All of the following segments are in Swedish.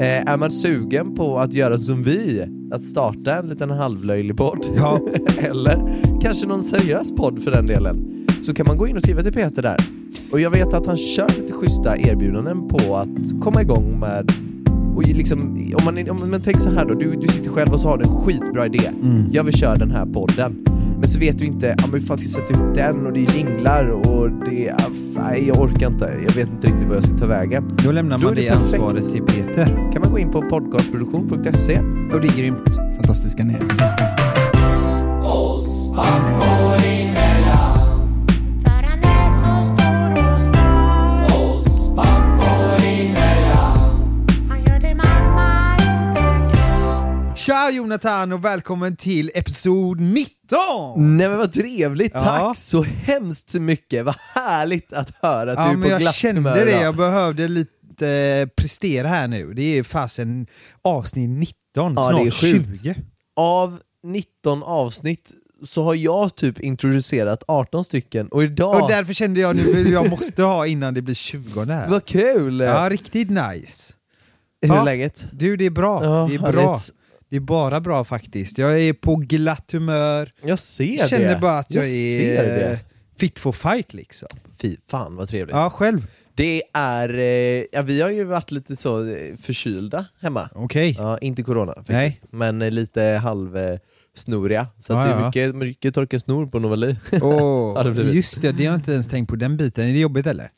Eh, är man sugen på att göra som vi, att starta en liten halvlöjlig podd, Ja. eller kanske någon seriös podd för den delen, så kan man gå in och skriva till Peter där. Och jag vet att han kör lite schyssta erbjudanden på att komma igång med och liksom, om man, om man tänker så här då, du, du sitter själv och så har du en skitbra idé. Jag vill köra den här podden. Men så vet du inte, ja, men hur fan ska jag sätta ihop den och det är jinglar och det är, nej jag orkar inte. Jag vet inte riktigt vad jag ska ta vägen. Då lämnar Då man det det perfekt. ansvaret till Peter. kan man gå in på podcastproduktion.se Och det är grymt. Fantastiska ni det Tja Jonathan och välkommen till episod 19! Nej men vad trevligt, Ja. tack så hemskt mycket. Vad härligt att höra att Ja du är men på jag glatt kände humör det, idag. jag behövde lite eh, prestera här nu. Det är fasen avsnitt 19, Ja, det snart sjukt. 20. Av 19 avsnitt så har jag typ introducerat 18 stycken och idag... Och därför kände jag nu jag måste ha innan det blir 20 här. Vad kul! Ja, riktigt nice. Hur är Ja. läget? Du, det är bra. Ja, det är bra. härligt. Det är bara bra faktiskt. Jag är på glatt humör. Jag ser Jag känner det. bara att jag, ser är det. eh, fit for fight liksom. Fy fan vad trevligt. Ja, själv. Det är, eh, ja vi har ju varit lite så eh, förkylda hemma. Okej. Ja, inte corona faktiskt. Nej. Men lite halvsnoriga. Så att Ja, det är mycket, mycket torkad snor på Novali. Ja, det just det, det har jag inte ens tänkt på den biten. Är det jobbigt eller?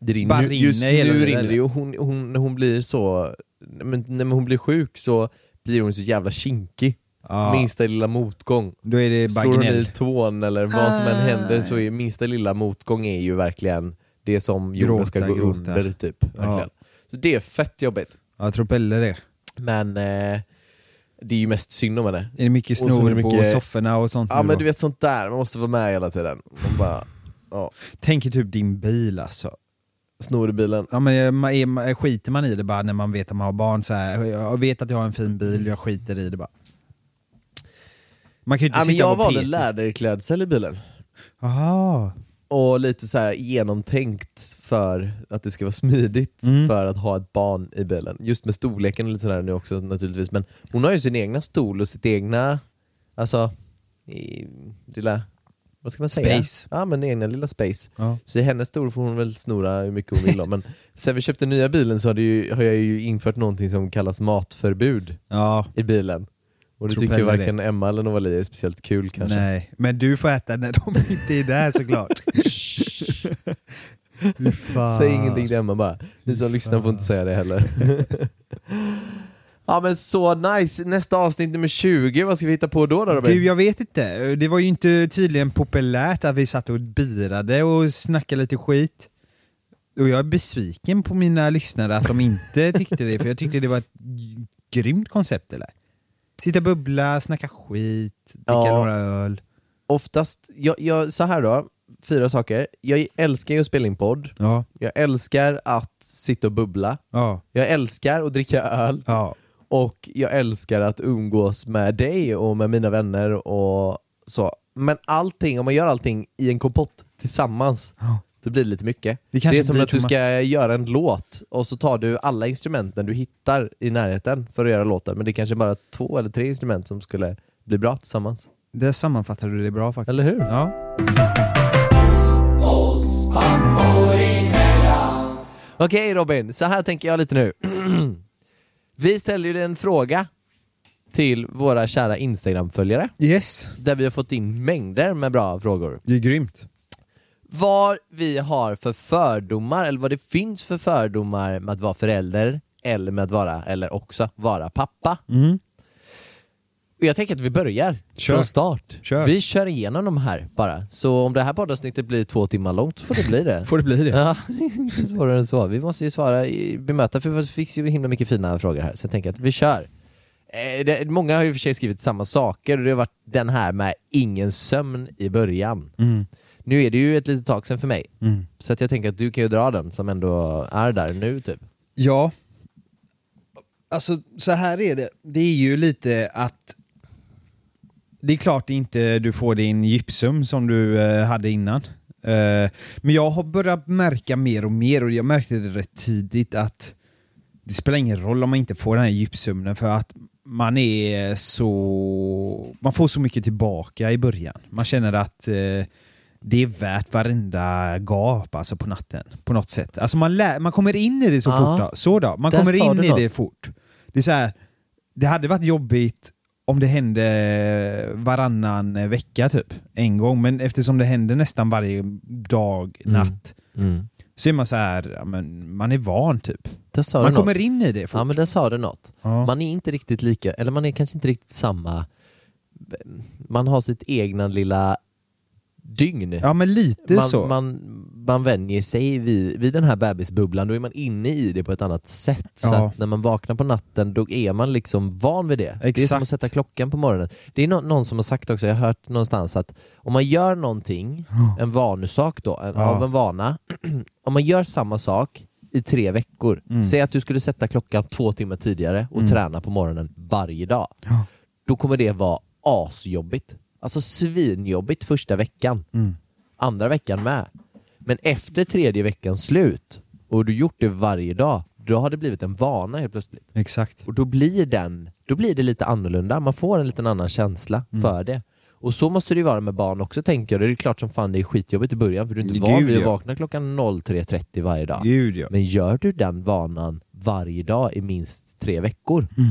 Det rinner, just nu rinner det ju. Hon, hon, hon blir så, men, när hon blir sjuk så blir hon så jävla kinkig. Ja. Minsta lilla motgång. Då är det bara Slår hon i tån eller vad som än Ah. händer så är minsta lilla motgång är ju verkligen det som jorden ska gå gråta. under typ. Verkligen. Så det är fett jobbigt. Ja, jag tror Pelle det. Men eh, det är ju mest synd om henne. Är det mycket snor det på mycket- sofforna och sånt Ja men då? du vet sånt där, man måste vara med hela tiden. Man bara, ja, Tänk typ din bil alltså. Snor i bilen. Ja, men man- skiter man i det bara när man vet att man har barn så här. jag vet att jag har en fin bil, jag skiter i det bara. Man kan ju inte Ja, men sitta jag valde läderklädsel i bilen. Aha. Och lite så här genomtänkt för att det ska vara smidigt Mm. för att ha ett barn i bilen. Just med storleken och lite sådär nu också naturligtvis. Men hon har ju sin egna stol och sitt egna, alltså, i, lilla, vad ska man säga? Space. Ja men egna lilla space. Ja. Så i hennes stol får hon väl snora hur mycket hon vill då. Men sen vi köpte nya bilen så har, ju, har jag ju infört någonting som kallas matförbud ja, i bilen. Och det tycker Pelle det. varken Emma eller Novali är speciellt kul kanske. nej. Men du får äta när de inte är där såklart. Säg ingenting till Emma bara. Ni som lyssnar får inte säga det heller. ja men så nice, nästa avsnitt nummer 20, vad ska vi hitta på då då Robin? Du, jag vet inte. Det var ju inte tydligen populärt att vi satt och birade och snackade lite skit. Och jag är besviken på mina lyssnare att de inte tyckte det, för jag tyckte det var ett grymt koncept eller? Sitta bubbla, snacka skit, dricka Ja. några öl. Oftast, jag, jag, så här då, fyra saker. Jag älskar ju att spela in podd, Ja, jag älskar att sitta och bubbla, ja, jag älskar att dricka öl ja. Och jag älskar att umgås med dig och med mina vänner och så. Men allting, om man gör allting i en kompott tillsammans, Ja. då blir det lite mycket. Det kanske är som att du ska göra en låt och så tar du alla instrumenten du hittar i närheten för att göra låten, men det är kanske bara två eller tre instrument som skulle bli bra tillsammans. Där sammanfattade du det bra faktiskt. Eller hur? Ja. Okej Robin, så här tänker jag lite nu. Vi ställer ju en fråga till våra kära Instagram-följare, Yes, där vi har fått in mängder med bra frågor. det är grymt. Vad vi har för fördomar, eller vad det finns för fördomar med att vara förälder, eller med att vara, eller också vara pappa. Mm. Och jag tänker att vi börjar Kör. från start. Kör. Vi kör igenom de här bara. Så om det här poddavsnittet blir två timmar långt så får det bli det. Får det bli det? Ja, inte svårare än så. Vi måste ju svara, i- bemöta, för vi fick ju himla mycket fina frågor här. Så jag tänker att vi kör. Eh, det, många har ju för sig skrivit samma saker och det har varit den här med ingen sömn i början. Mm. Nu är det ju ett litet tag sedan för mig. Mm. Så att jag tänker att du kan ju dra den som ändå är där nu typ. Ja. Alltså så här är det. Det är ju lite att det är klart inte du får din gypsum som du eh, hade innan. Eh, men jag har börjat märka mer och mer och jag märkte det rätt tidigt att det spelar ingen roll om man inte får den här djupsömnen för att man är så... Man får så mycket tillbaka i början. Man känner att eh, det är värt varenda gap alltså på natten. På något sätt. Alltså man, lär, man kommer in i det så Ja. fort. Då. Så då. Man Där kommer in i något. det fort. Det är så här, det hade varit jobbigt om det hände varannan vecka typ. En gång. Men eftersom det händer nästan varje dag, Mm. natt, Mm. så är man så här, ja, men man är van typ. Man något. kommer in i det fort. Ja men där sa du något. Ja. Man är inte riktigt lika, eller man är kanske inte riktigt samma, man har sitt egna lilla dygn. Ja men lite man, så. Man, man vänjer sig vid, vid den här bebisbubblan, då är man inne i det på ett annat sätt. Så Ja. när man vaknar på natten, då är man liksom van vid det. Det är som Exakt. att sätta klockan på morgonen. Det är nå- någon som har sagt också, jag har hört någonstans att om man gör någonting, en vanesak då, en, Ja. av en vana, om man gör samma sak i tre veckor, Mm. säg att du skulle sätta klockan två timmar tidigare och träna på morgonen varje dag. Ja. Då kommer det vara asjobbigt. Alltså svinjobbigt första veckan Mm. andra veckan med. Men efter tredje veckans slut och du gjort det varje dag, då har det blivit en vana helt plötsligt. Exakt. Och då blir, den, då blir det lite annorlunda, man får en liten annan känsla Mm. för det. Och så måste det ju vara med barn också tänker jag. Det är klart som fan det är skitjobbigt i början för du är inte van vid att vakna klockan 03.30 varje dag. Gud ja. Men gör du den vanan varje dag i minst tre veckor, Mm.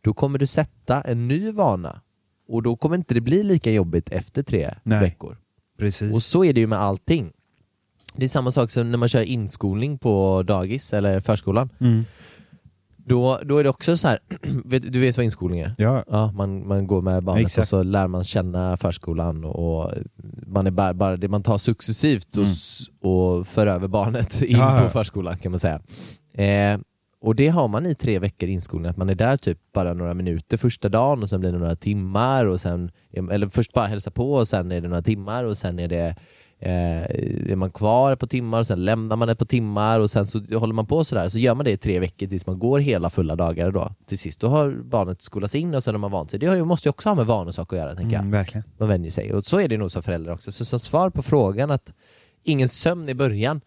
då kommer du sätta en ny vana. Och då kommer inte det bli lika jobbigt efter tre Nej. veckor. Precis. Och så är det ju med allting. Det är samma sak som när man kör inskolning på dagis eller förskolan. Mm. Då, då är det också så här, vet, du vet vad inskolning är? Ja. Ja, man, man går med barnet Exakt. och så lär man känna förskolan och man är bara, bara det man tar successivt och, s- och för över barnet in Mm. Ja. på förskolan kan man säga. Eh, och det har man i tre veckor inskolning, att man är där typ bara några minuter första dagen och sen blir det några timmar och sen, eller först bara hälsa på och sen är det några timmar och sen är det eh, är man kvar ett par timmar och sen lämnar man ett par timmar och sen så håller man på sådär så gör man det i tre veckor tills man går hela fulla dagar då. Till sist då har barnet skolats in och sen har man vant sig. Det måste ju också ha med vanesak att göra tänker Mm, verkligen. man vänjer sig. Och så är det nog som förälder också. Så som svar på frågan att ingen sömn i början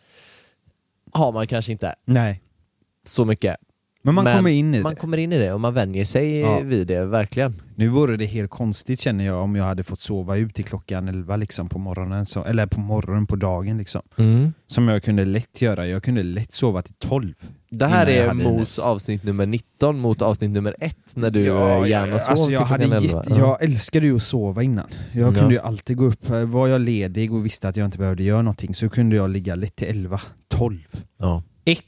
har man kanske inte Nej. så mycket. Men man kommer in i man det. kommer in i det och man vänjer sig Ja. vid det, verkligen. Nu vore det helt konstigt känner jag om jag hade fått sova ut till klockan 11 liksom på morgonen. Så, eller på morgonen på dagen liksom. Som jag kunde lätt göra. Jag kunde lätt sova till 12. Det här Innan jag är hade Mos Ines. avsnitt nummer 19 mot avsnitt nummer 1 när du ja, gärna sov alltså till jag, hade klockan 11. jätte, jag älskade ju att sova innan. Jag Ja. kunde ju alltid gå upp, eh, var jag ledig och visste att jag inte behövde göra någonting så kunde jag ligga lätt till 11, 12, Ja, 1.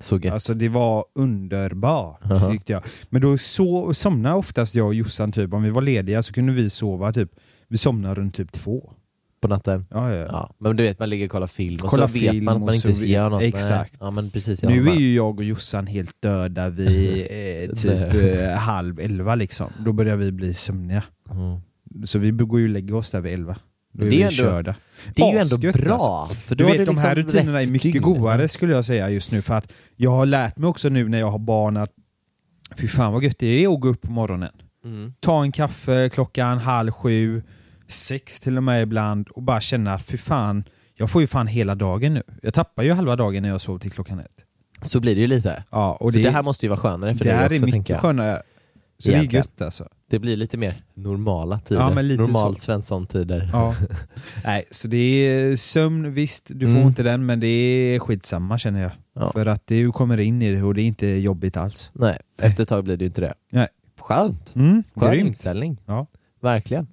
Så gött. Alltså det var underbart Aha. tyckte jag. Men då så, somnade oftast jag och Jossan typ, om vi var lediga så kunde vi sova typ, vi somnade runt typ två. På natten. Ja, ja. Ja. Men du vet, man ligger och kollar film och Kollar så vet man att man inte så gör något. Exakt. Ja, men precis, Nu är ju jag och Jossan helt döda vid eh, typ eh, halv elva liksom. Då börjar vi bli sömniga. Mm. Så vi går ju och lägger oss där vid elva. Då är Det är vi ändå- körda. Det är ju ändå Asgött, bra. alltså. För Du vet, de här liksom rutinerna är mycket dygn. godare skulle jag säga just nu för att jag har lärt mig också nu när jag har barn att fy fan vad gött det är att gå upp på morgonen. Mm. Ta en kaffe klockan halv sju, sex till och med ibland och bara känna att fy fan, jag får ju fan hela dagen nu. Jag tappar ju halva dagen när jag sov till klockan ett. Så blir det ju lite. Ja, och så det, det, här måste ju vara skönare för det dig här också är tänker mycket jag. skönare. Så det är Egentligen. gött alltså. Det blir lite mer normala tider. Ja, men lite Normal så. Svensson-tider. Ja. Nej, så det är sömn, visst, du får Mm. inte den men det är skitsamma känner jag. Ja. För att du kommer in i det och det är inte jobbigt alls. Nej, efter ett tag blir det ju inte det. Nej. Skönt. Mm, Skön grymt. inställning. Ja. Verkligen.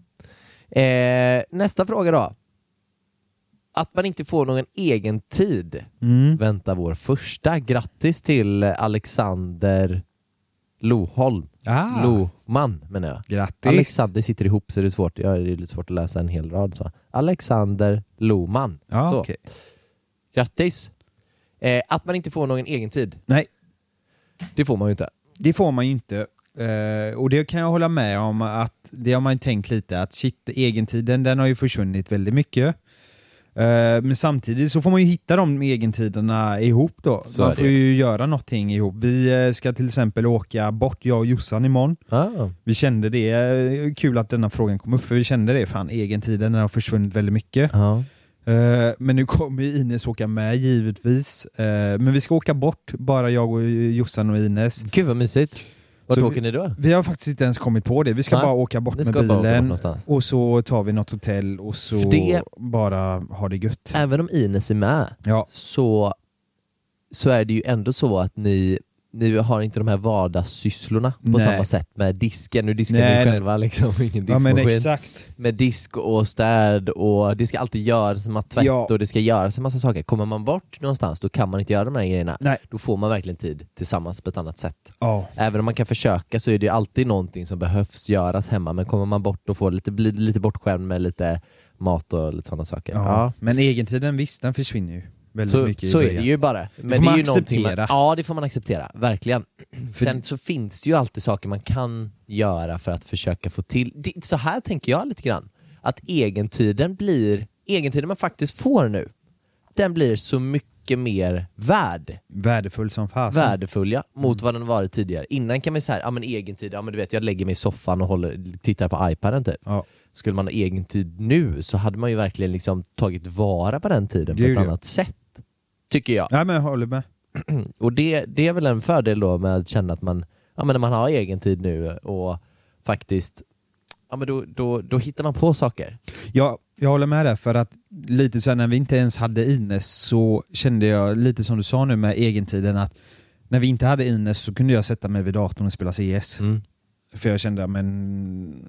Eh, nästa fråga då. Att man inte får någon egen tid Mm. väntar vår första. Grattis till Alexander Loholm. Ah, Lohman menar jag. grattis. Alexander sitter ihop så det är svårt. Ja, det är lite svårt att läsa en hel rad. Så. Alexander Lohman. Ja, så. okej. Grattis. Eh, att man inte får någon egen tid, Nej, det får man ju inte. det får man ju inte. Eh, och det kan jag hålla med om att det har man ju tänkt lite att shit, egentiden den har ju försvunnit väldigt mycket. Eh, men samtidigt så får man ju hitta de egentiderna ihop då. Så man får ju göra någonting ihop. Vi eh, ska till exempel åka bort, jag och Jossan imorgon. Ah. Vi kände det, eh, kul att denna frågan kom upp för vi kände det, fan egentiden den har försvunnit väldigt mycket. Ja. Eh, men nu kommer ju Ines åka med givetvis. Men vi ska åka bort, bara jag och Jossan och Ines. Gud vad mysigt. Vart Så åker ni då? Vi har faktiskt inte ens kommit på det. Vi ska Nej, bara åka bort med bort bilen någonstans. och så tar vi något hotell och så det- bara har det gött. Även om Ines är med Ja. så, så är det ju ändå så att ni, ni har inte de här vardagssysslorna på Nej. samma sätt med disken. Nu diskar Nej, ni själva liksom, ingen ja diskmaskin. exakt. med disk och städ och det ska alltid göras en tvätt Ja. och det ska göras en massa saker. Kommer man bort någonstans då kan man inte göra de här grejerna. Nej. Då får man verkligen tid tillsammans på ett annat sätt. Ja. Även om man kan försöka så är det alltid någonting som behövs göras hemma men kommer man bort och får lite, blir lite bortskämd med lite mat och lite sådana saker. Ja. Men egentiden visst, den försvinner ju väldigt Så, mycket i så är det ju bara. Men får det är man ju någonting acceptera. ja det får man acceptera, verkligen. Sen så finns det ju alltid saker man kan göra för att försöka få till, det, så här tänker jag lite grann, att egentiden blir, egentiden man faktiskt får nu, den blir så mycket mer värd, Värdefull som fasen. värdefull ja, mot vad den varit tidigare. Innan kan man säga, ja men egentid, ja men du vet jag lägger mig i soffan och håller, tittar på iPaden typ. Ja. Skulle man ha egen tid nu så hade man ju verkligen liksom tagit vara på den tiden på Gud, ett ja. annat sätt. Tycker jag. ja men jag håller med. Och det, det är väl en fördel då med att känna att man, ja, men när man har egen tid nu och faktiskt, ja, men då, då, då hittar man på saker. Jag, jag håller med där för att lite så när vi inte ens hade Ines så kände jag lite som du sa nu med egentiden att när vi inte hade Ines så kunde jag sätta mig vid datorn och spela CS. Mm. För jag kände men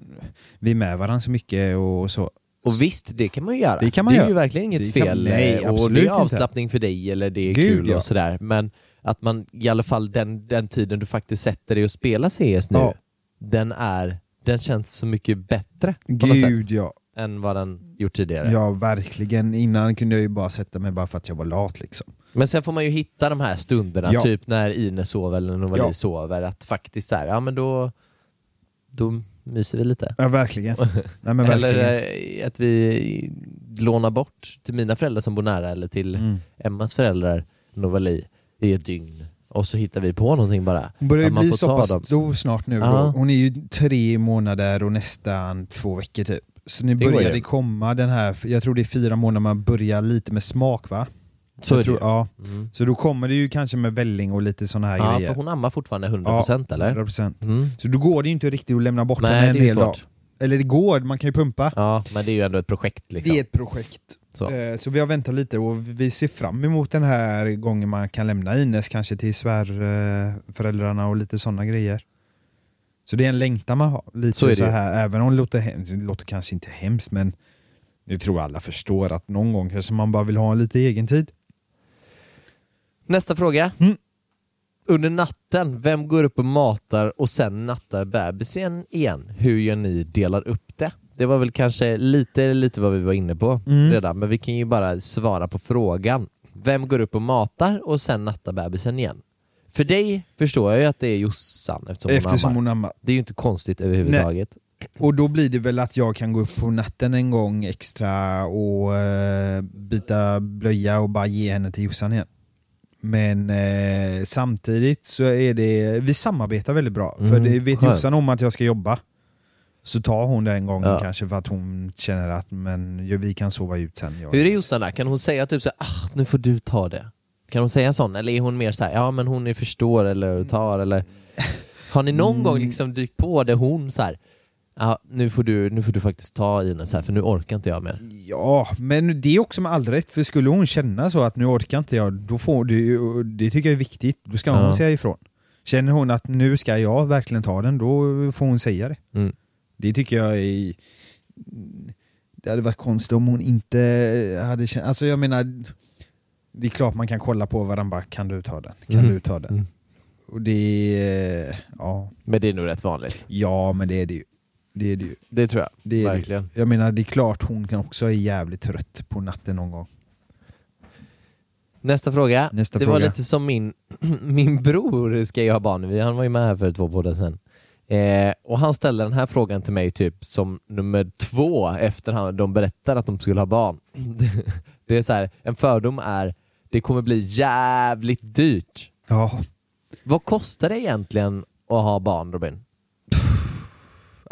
vi är med varandra så mycket och så. Och visst, det kan man ju göra. Det kan man är göra. ju verkligen inget Det kan- fel. nej, eh, och det är inte. avslappning för dig eller det är Gud, kul ja. och sådär. Men att man i alla fall den, den tiden du faktiskt sätter dig och spelar CS nu, Ja. den, är, den känns så mycket bättre något sätt Gud ja. än vad den gjort tidigare. Ja verkligen. Innan kunde jag ju bara sätta mig bara för att jag var lat liksom. Men sen får man ju hitta de här stunderna, Ja. typ när Ine sover eller Novali Ja. sover, att faktiskt så här, ja men då, då myser vi lite. Ja verkligen. Nej, verkligen. Eller eh, att vi lånar bort till mina föräldrar som bor nära eller till Mm. Emmas föräldrar, Novali, i ett dygn. Och så hittar vi på någonting bara. Hon börjar ju bli så pass dem. stor snart nu. Ja. Hon är ju tre månader och nästan två veckor typ. Så nu Det börjar det komma den här, jag tror det är fyra månader man börjar lite med smak va? Så jag det tror, ja. Mm. Så då kommer det ju kanske med välling och lite sådana här Ja, grejer. för hon ammar fortfarande 100% eller? 100%. Mm. Så då går det ju inte riktigt att lämna bort Nej, henne en det hel dag. Eller det går, man kan ju pumpa. Ja, men det är ju ändå ett projekt liksom. Det är ett projekt. Så. Eh, Så vi har väntat lite och vi ser fram emot den här gången man kan lämna Ines kanske till svärföräldrarna och lite sådana grejer. Så det är en längtan man har. Lite Så det så här, även om det låter, det låter kanske inte hemskt men jag tror alla förstår att någon gång kanske man bara vill ha en lite egen tid. Nästa fråga. Mm. Under natten, vem går upp och matar och sen nattar bebisen igen? Hur gör ni delar upp det? Det var väl kanske lite, lite vad vi var inne på Mm. redan, men vi kan ju bara svara på frågan. Vem går upp och matar och sen nattar bebisen igen? För dig förstår jag ju att det är Jossan eftersom, Eftersom hon ammar. hon ammar. Det är ju inte konstigt överhuvudtaget. Och då blir det väl att jag kan gå upp på natten en gång extra och eh, byta blöja och bara ge henne till Jossan igen. Men eh, samtidigt så är det, vi samarbetar väldigt bra. för Mm, det vet. Jossan om att jag ska jobba. Så tar hon den gången Ja. kanske för att hon känner att men, vi kan sova ut sen. Jag. Hur är Jossan där? Kan hon säga typ såhär, ah, nu får du ta det? Kan hon säga sån? Eller är hon mer såhär, ja men hon är förstår eller tar eller? Har ni någon Mm. gång liksom dykt på det hon såhär, ja nu får du, nu får du faktiskt ta Ines här för nu orkar inte jag mer. Ja, men det är också med all rätt. För skulle hon känna så att nu orkar inte jag, då får det, det tycker jag är viktigt. Då ska hon Ja. säga ifrån. Känner hon att nu ska jag verkligen ta den, då får hon säga det. Mm. Det tycker jag är... Det hade varit konstigt om hon inte hade känt... Alltså jag menar, det är klart man kan kolla på varandra kan du ta den? Kan Mm. du ta den? Mm. Och det. Ja, Men det är nog rätt vanligt. ja men det är det ju. Det är det ju. Det tror jag. Det är det. Verkligen. Jag menar, det är klart hon kan också vara jävligt trött på natten någon gång. Nästa fråga. Nästa det var fråga. lite som min, min bror ska ju ha barn, han var ju med här för två poddar sedan. Eh, och han ställde den här frågan till mig typ som nummer två efter han, de berättade att de skulle ha barn. det är så här, en fördom är det kommer bli jävligt dyrt. Ja, Vad kostar det egentligen att ha barn Robin?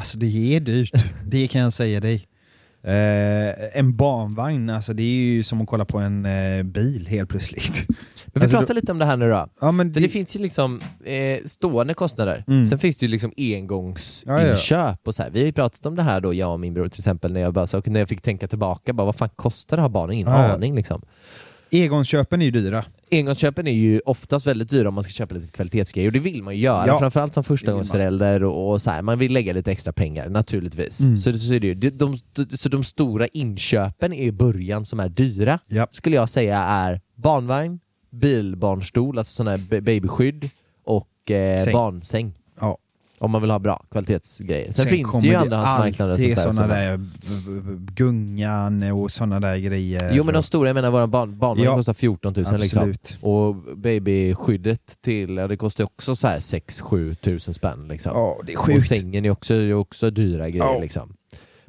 Alltså det är dyrt. Det kan jag säga dig. Eh, en barnvagn, alltså det är ju som att kolla på en eh, bil helt plötsligt. Men vi Alltså, pratar lite om det här nu då. Ja, men För det finns ju liksom eh, stående kostnader, Mm. sen finns det ju liksom engångsinköp och så här. Vi har ju pratat om det här då, jag och min bror till exempel, när jag, bara, så, när jag fick tänka tillbaka, bara, vad fan kostar det att ha barn? Ingen aning liksom. Engångsköpen är ju dyra. Engångsköpen är ju oftast väldigt dyra om man ska köpa lite kvalitetsgrejer och det vill man ju göra, Ja. framförallt som förstagångsförälder och, och så här. man vill lägga lite extra pengar naturligtvis. Mm. Så, så, är det ju. De, de, så de stora inköpen i början som är dyra, Ja. skulle jag säga är barnvagn, bilbarnstol, alltså sådana här ba- babyskydd och eh, Säng. barnsäng. Ja. Om man vill ha bra kvalitetsgrejer. Sen, finns kommer det ju andrahandsmarknader och alltid sånt där. gungan och sådana där grejer. Jo men de stora, jag menar våra barn, barnvagn Ja. kostar 14 000 liksom. Absolut. Och babyskyddet till, ja, det kostar också så här 6-7 tusen spänn liksom. Ja, det är och sjukt. sängen är också, är också dyra grejer Ja. liksom.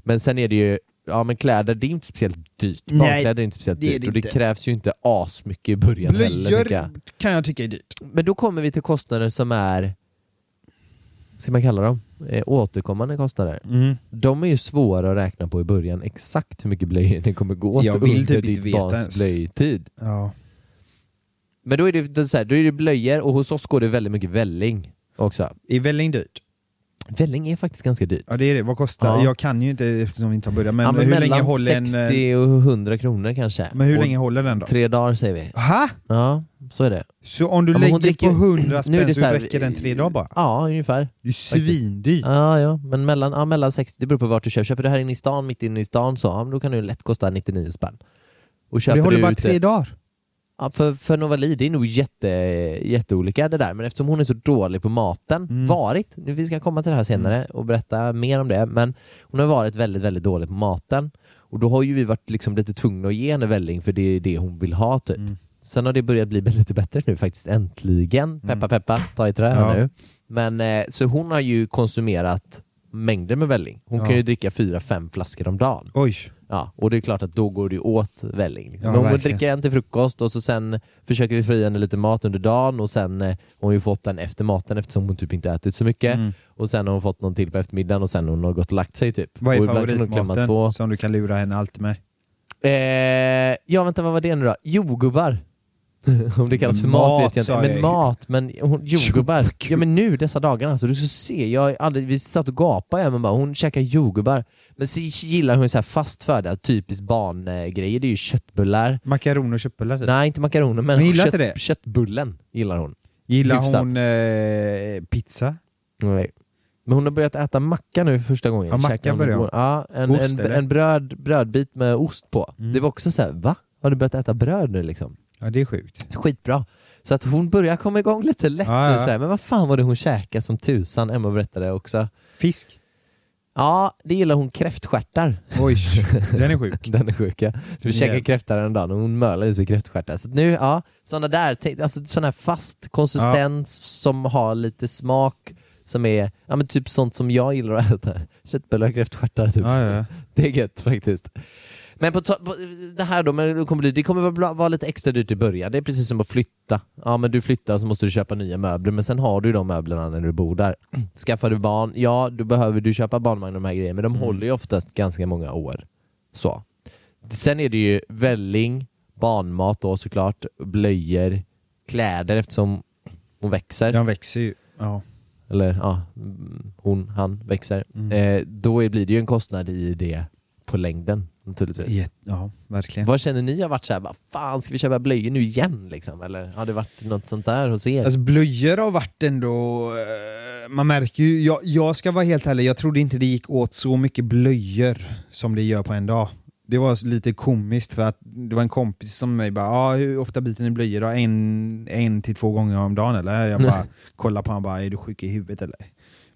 Men sen är det ju, ja men kläder det är inte speciellt dyrt. Barnkläder är inte speciellt det är dyrt det och det inte. krävs ju inte asmycket i början heller. Blöjor jag. kan jag tycka är dyrt. Men då kommer vi till kostnader som är, ska man kalla dem, eh, återkommande kostnader. Mm. De är ju svåra att räkna på i början, exakt hur mycket blöjor det kommer gå åt under typ ditt barns blöjtid. Ja. Men då är det, så här, då är det blöjor och hos oss går det väldigt mycket välling också. Är välling dyrt? Välling är faktiskt ganska dyrt. Ja det är det. Vad kostar? Ja. Jag kan ju inte eftersom vi inte har börjat. Men, ja, men hur länge håller en... 60 och 100 kronor kanske. Men hur och länge håller den då? Tre dagar säger vi. Ha? Ja, så är det. Så om du Ja, lägger dricker på ju- 100 Nu är spänn så, så här- räcker den tre dagar bara? Ja, ungefär. Det är svindyrt. Ja, ja. Men mellan, ja, mellan 60, det beror på vart du köper. Köper du här inne i stan, mitt inne i stan, så ja, då kan det lätt kosta 99 spänn. Och köper det håller bara tre dagar. Ja, för, för Novali, det är nog jätte, jätteolika det där, men eftersom hon är så dålig på maten, Mm. varit, nu vi ska komma till det här senare och berätta mer om det, men hon har varit väldigt, väldigt dålig på maten och då har ju vi varit liksom lite tvungna att ge henne välling för det är det hon vill ha typ. Mm. Sen har det börjat bli lite bättre nu faktiskt, äntligen. Peppa peppa, ta i trä här Ja. nu. Men, eh, så hon har ju konsumerat mängder med välling. Hon Ja. kan ju dricka fyra, fem flaskor om dagen. Oj. Ja, och det är klart att då går det ju åt välling. Ja, Men hon dricker en till frukost och så sen försöker vi få i henne lite mat under dagen och sen eh, har hon ju fått den efter maten eftersom hon typ inte ätit så mycket. Mm. Och sen har hon fått någon till på eftermiddagen och sen har hon har gått och lagt sig typ. Vad är favoritmaten som du kan lura henne alltid med? Eh, ja vänta vad var det nu då? Jordgubbar. Om det kallas för mat, Mat, vet jag inte. Men jag. mat, men hon, jordgubbar. Ja men nu dessa dagarna, alltså, du ska se, jag aldrig, vi satt och gapade men bara, hon käkar jordgubbar. Men så gillar hon så här fast föda, typiskt barngrejer, det är ju köttbullar. Makaroner och köttbullar typ. Nej inte makaroner men Hon gillar kött, det? köttbullen gillar hon. Gillar hyfsat. hon eh, pizza? Nej. Men hon har börjat äta macka nu för första gången. Ja, macka Käkar hon. Ja, en, Ost, en, en bröd, brödbit med ost på. Mm. Det var också så här, va? Har du börjat äta bröd nu liksom? Ja det är sjukt. Skitbra. Så att hon börjar komma igång lite lätt Ja, nu ja. sådär. Men vad fan var det hon käkade som tusan? Emma berättade också. Fisk? Ja, det gillar hon kräftstjärtar. Oj, den är sjuk. Den är sjuk ja. Du Yeah. kräftor en dag och hon mölade i sig kräftstjärtar. Så nu, ja, sådana där, alltså sån här fast konsistens som har lite smak som är, ja men typ sånt som jag gillar att äta. Köttbullar och kräftstjärtar typ. Ja, ja. Det är gött faktiskt. Men på, på det här då, men det kommer, bli, det kommer vara lite extra dyrt i början. Det är precis som att flytta. Ja men du flyttar så måste du köpa nya möbler, men sen har du de möblerna när du bor där. Skaffar du barn, ja då behöver du köpa barnvagn och de här grejerna, men de håller ju oftast ganska många år. Så. Sen är det ju välling, barnmat då såklart, blöjor, kläder eftersom hon växer Den växer ju. Ja. eller ja, mm, hon, han växer, Mm. eh, då blir det ju en kostnad i det på längden naturligtvis. Jät- ja, verkligen. Vad känner ni har varit såhär, vad fan ska vi köpa blöjor nu igen liksom? Eller har det varit något sånt där hos er? Alltså blöjor har varit ändå... eh, Man märker ju, jag, jag ska vara helt ärlig, jag trodde inte det gick åt så mycket blöjor som det gör på en dag. Det var lite komiskt för att det var en kompis som mig bara ah, hur ofta byter ni blöjor då? En, en till två gånger om dagen eller? Jag bara kollar på honom bara är du sjuk i huvudet eller?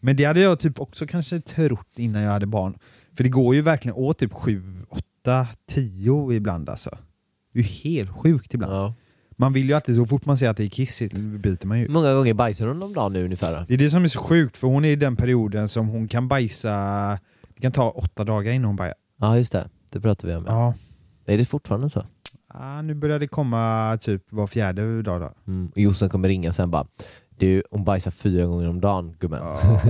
Men det hade jag typ också kanske trott innan jag hade barn. För det går ju verkligen åt typ 7, 8, 10 ibland alltså. Det är ju helt sjukt ibland. ja. Man vill ju alltid, så fort man ser att det är kissigt byter man ju. Många gånger bajsar hon om dagen nu ungefär? Det är det som är så sjukt, för hon är i den perioden som hon kan bajsa, det kan ta åtta dagar innan hon bajar. Ja just det, det pratar vi om. Ja. Är det fortfarande så? Ah, nu börjar det komma typ var fjärde dag då. Mm. Och Jossan kommer ringa sen bara, du hon bajsar fyra gånger om dagen gummen. Ja.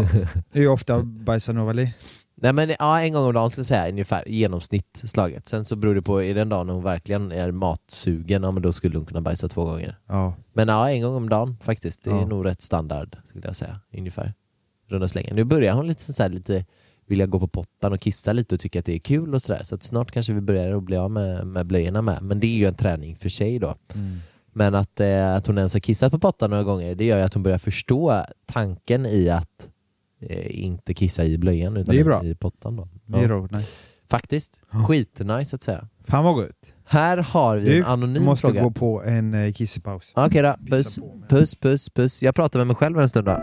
Hur ofta bajsar Novali? Nej men ja, en gång om dagen skulle jag säga ungefär, genomsnitt slaget. Sen så beror det på, är det en dag när hon verkligen är matsugen, ja men då skulle hon kunna bajsa två gånger. Ja. Men ja, en gång om dagen faktiskt. Det är Ja. nog rätt standard skulle jag säga, ungefär. Runda slängen. Nu börjar hon lite så här, lite vilja gå på pottan och kissa lite och tycka att det är kul och sådär. Så att snart kanske vi börjar att bli av med, med blöjorna med. Men det är ju en träning för sig då. Mm. Men att, eh, att hon ens har kissat på pottan några gånger, det gör ju att hon börjar förstå tanken i att inte kissa i blöjan utan Det är bra. i pottan. Då. Det är Ja. roligt. Nice. Faktiskt. Skitnice att säga. Fan vad gott. Här har vi Du, en anonym måste fråga. gå på en eh, kissepaus. Okej då, Pissa puss, puss, puss, puss. Jag pratar med mig själv en stund då.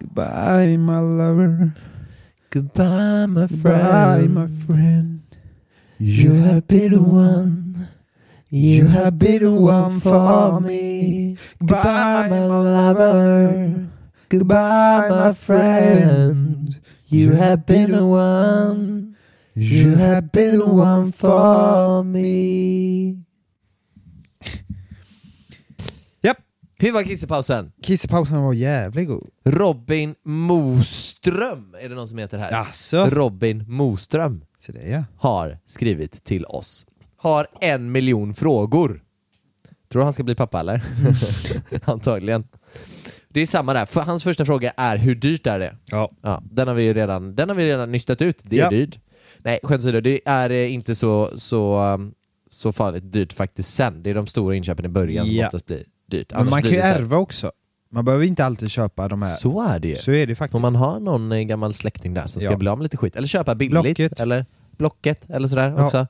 Goodbye my lover. Goodbye my Goodbye my friend. You have been the one. You have been the one for me. Goodbye my lover. Goodbye my friend. You have been the one. You have been the one for me. Japp. Hur var kissepausen? Kissepausen var jävligt god. Robin Moström är det någon som heter här. Jaså? Robin Moström Så det ja. har skrivit till oss. Har en miljon frågor. Tror du han ska bli pappa eller? Antagligen. Det är samma där. För hans första fråga är hur dyrt är det? Ja. Ja, den har vi ju redan, den har vi redan nystat ut. Det är Ja. dyrt. Nej, skämt åsido, det är eh, inte så, så, um, så farligt dyrt faktiskt sen. Det är de stora inköpen i början som Ja. oftast blir dyrt. Men Annars man blir kan ju ärva också. Man behöver inte alltid köpa de här. Så är det ju. Så är det faktiskt. Om man har någon eh, gammal släkting där som ska Ja. bli av med lite skit, eller köpa billigt, Blocket. eller Blocket eller sådär Ja. också.